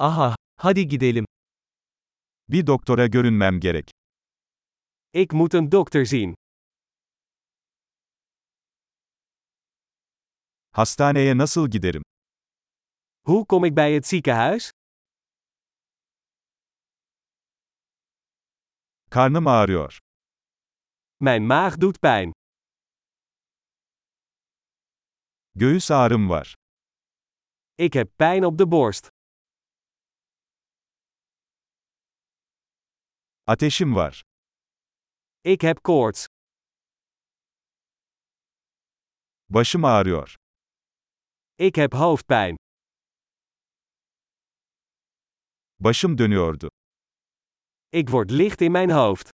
Aha, hadi gidelim. Bir doktora görünmem gerek. Ik moet een dokter zien. Hastaneye nasıl giderim? Hoe kom ik bij het ziekenhuis? Karnım ağrıyor. Mijn maag doet pijn. Göğüs ağrım var. Ik heb pijn op de borst. Ateşim var. Ik heb koorts. Başım ağrıyor. Ik heb hoofdpijn. Başım dönüyordu. Ik word licht in mijn hoofd.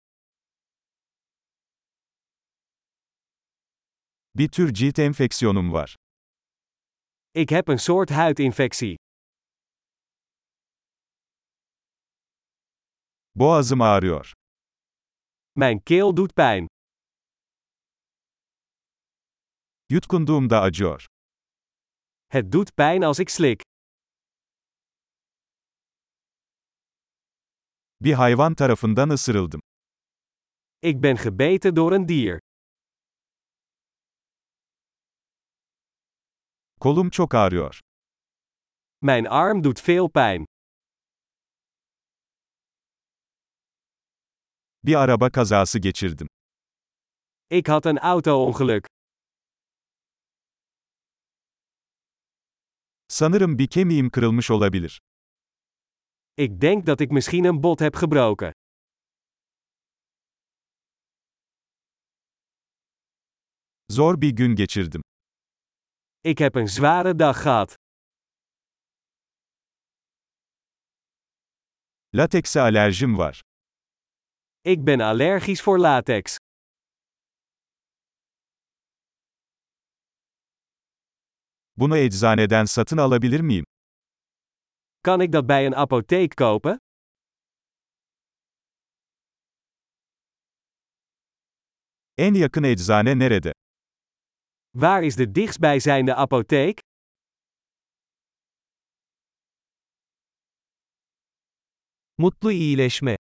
Bir tür cilt enfeksiyonum var. Ik heb een soort huidinfectie. Boğazım ağrıyor. Mijn keel doet pijn. Yutkunduğumda acıyor. Het doet pijn als ik slik. Bir hayvan tarafından ısırıldım. Ik ben gebeten door een dier. Kolum çok ağrıyor. Mijn arm doet veel pijn. Bir araba kazası geçirdim. Ik had een auto-ongeluk. Sanırım bir kemiğim kırılmış olabilir. Ik denk dat ik misschien een bot heb gebroken. Zor bir gün geçirdim. Ik heb een zware dag gehad. Latekse alerjim var. Ik ben allergisch voor latex. Bunu eczaneden satın alabilir miyim? Kan ik dat bij een apotheek kopen? En yakın eczane nerede? Waar is de dichtstbijzijnde apotheek? Mutlu iyileşme.